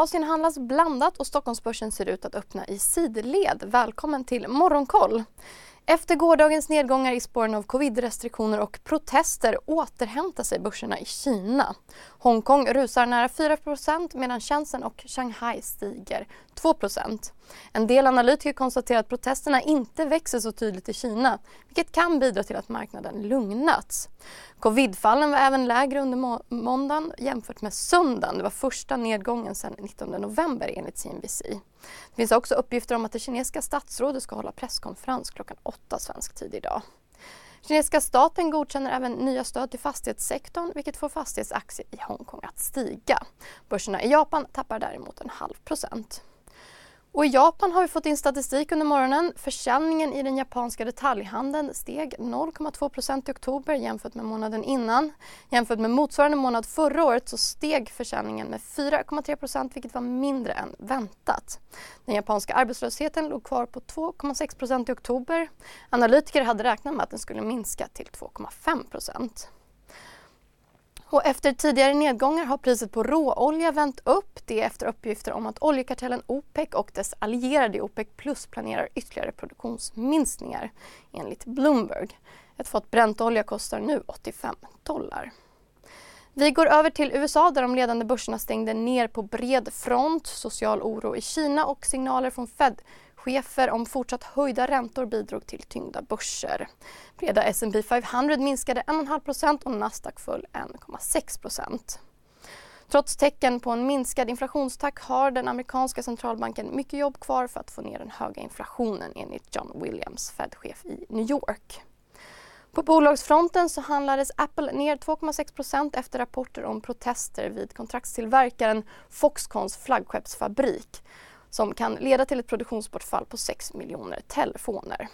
Asien handlas blandat och Stockholmsbörsen ser ut att öppna i sidled. Välkommen till Morgonkoll! Efter gårdagens nedgångar i spåren av covid-restriktioner och protester återhämtar sig börserna i Kina. Hongkong rusar nära 4% medan Shenzhen och Shanghai stiger 2 En del analytiker konstaterar att protesterna inte växer så tydligt i Kina vilket kan bidra till att marknaden lugnats. Covidfallen var även lägre under må måndagen jämfört med söndagen. Det var första nedgången sedan 19 november enligt CNBC. Det finns också uppgifter om att det kinesiska statsrådet ska hålla presskonferens klockan 8 svensk tid idag. Kinesiska staten godkänner även nya stöd till fastighetssektorn vilket får fastighetsaktier i Hongkong att stiga. Börserna i Japan tappar däremot en halv procent. Och I Japan har vi fått in statistik under morgonen. Försäljningen i den japanska detaljhandeln steg 0,2% i oktober jämfört med månaden innan. Jämfört med motsvarande månad förra året så steg försäljningen med 4,3% vilket var mindre än väntat. Den japanska arbetslösheten låg kvar på 2,6% i oktober. Analytiker hade räknat med att den skulle minska till 2,5 och efter tidigare nedgångar har priset på råolja vänt upp. Det efter uppgifter om att oljekartellen OPEC och dess allierade OPEC plus planerar ytterligare produktionsminskningar enligt Bloomberg. Ett fat Brentolja kostar nu 85 dollar. Vi går över till USA där de ledande börserna stängde ner på bred front. Social oro i Kina och signaler från Fed Chefer om fortsatt höjda räntor bidrog till tyngda börser. Breda S&P 500 minskade 1,5% och Nasdaq föll 1,6% Trots tecken på en minskad inflationstakt har den amerikanska centralbanken mycket jobb kvar för att få ner den höga inflationen enligt John Williams, Fed-chef i New York. På bolagsfronten så handlades Apple ner 2,6% efter rapporter om protester vid kontraktstillverkaren Foxcons flaggskeppsfabrik som kan leda till ett produktionsbortfall på 6 miljoner telefoner.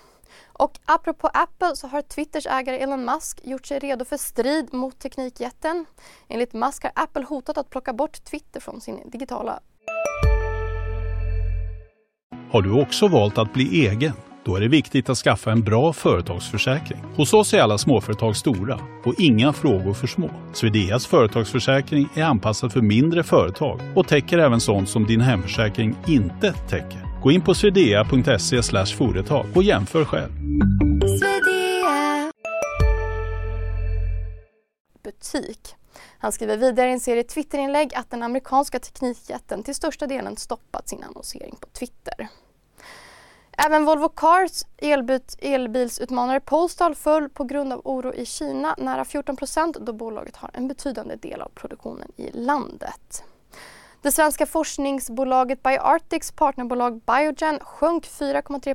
Och apropå Apple så har Twitters ägare Elon Musk gjort sig redo för strid mot teknikjätten. Enligt Musk har Apple hotat att plocka bort Twitter från sin digitala... Har du också valt att bli egen? Då är det viktigt att skaffa en bra företagsförsäkring. Hos oss är alla småföretag stora och inga frågor för små. Swedeas företagsförsäkring är anpassad för mindre företag och täcker även sånt som din hemförsäkring inte täcker. Gå in på swedea.se företag och jämför själv. Butik. Han skriver vidare i en serie Twitterinlägg att den amerikanska teknikjätten till största delen stoppat sin annonsering på Twitter. Även Volvo Cars elbyt, elbilsutmanare Polestar föll på grund av oro i Kina nära 14% då bolaget har en betydande del av produktionen i landet. Det svenska forskningsbolaget BioArctics partnerbolag Biogen sjönk 4,3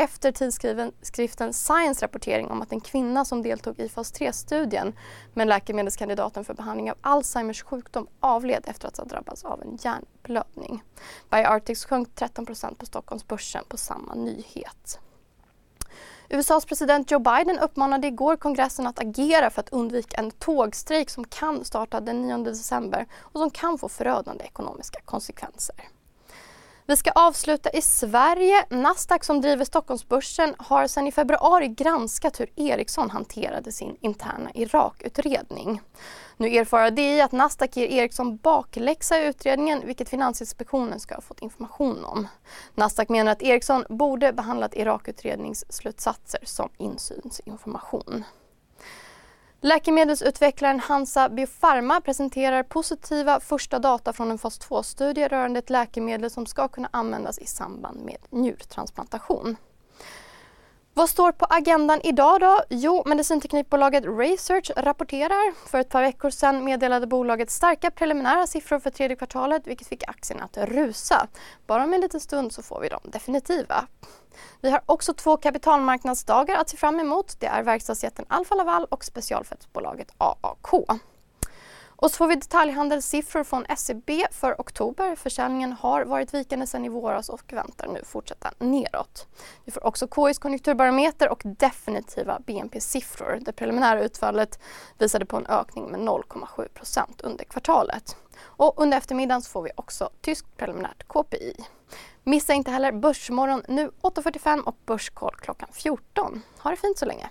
efter tidskriften Science rapportering om att en kvinna som deltog i fas 3-studien med läkemedelskandidaten för behandling av Alzheimers sjukdom avled efter att ha drabbats av en hjärnblödning. Bioartics sjönk 13% på Stockholmsbörsen på samma nyhet. USAs president Joe Biden uppmanade igår kongressen att agera för att undvika en tågstrejk som kan starta den 9 december och som kan få förödande ekonomiska konsekvenser. Vi ska avsluta i Sverige. Nasdaq som driver Stockholmsbörsen har sedan i februari granskat hur Ericsson hanterade sin interna Irakutredning. Nu erfar DI att Nasdaq ger Ericsson bakläxa i utredningen vilket Finansinspektionen ska ha fått information om. Nasdaq menar att Ericsson borde behandlat Irakutredningsslutsatser som insynsinformation. Läkemedelsutvecklaren Hansa Biopharma presenterar positiva första data från en fas 2-studie rörande ett läkemedel som ska kunna användas i samband med njurtransplantation. Vad står på agendan idag då? Jo, medicinteknikbolaget Research rapporterar. För ett par veckor sedan meddelade bolaget starka preliminära siffror för tredje kvartalet vilket fick aktien att rusa. Bara om en liten stund så får vi de definitiva. Vi har också två kapitalmarknadsdagar att se fram emot. Det är verkstadsjätten Alfa Laval och specialfettbolaget AAK. Och så får vi detaljhandelssiffror från SEB för oktober. Försäljningen har varit vikande sedan i våras och väntar nu fortsätta neråt. Vi får också KIs konjunkturbarometer och definitiva BNP-siffror. Det preliminära utfallet visade på en ökning med 0,7% under kvartalet. Och under eftermiddagen får vi också tyskt preliminärt KPI. Missa inte heller Börsmorgon nu 8.45 och Börskoll klockan 14. Ha det fint så länge!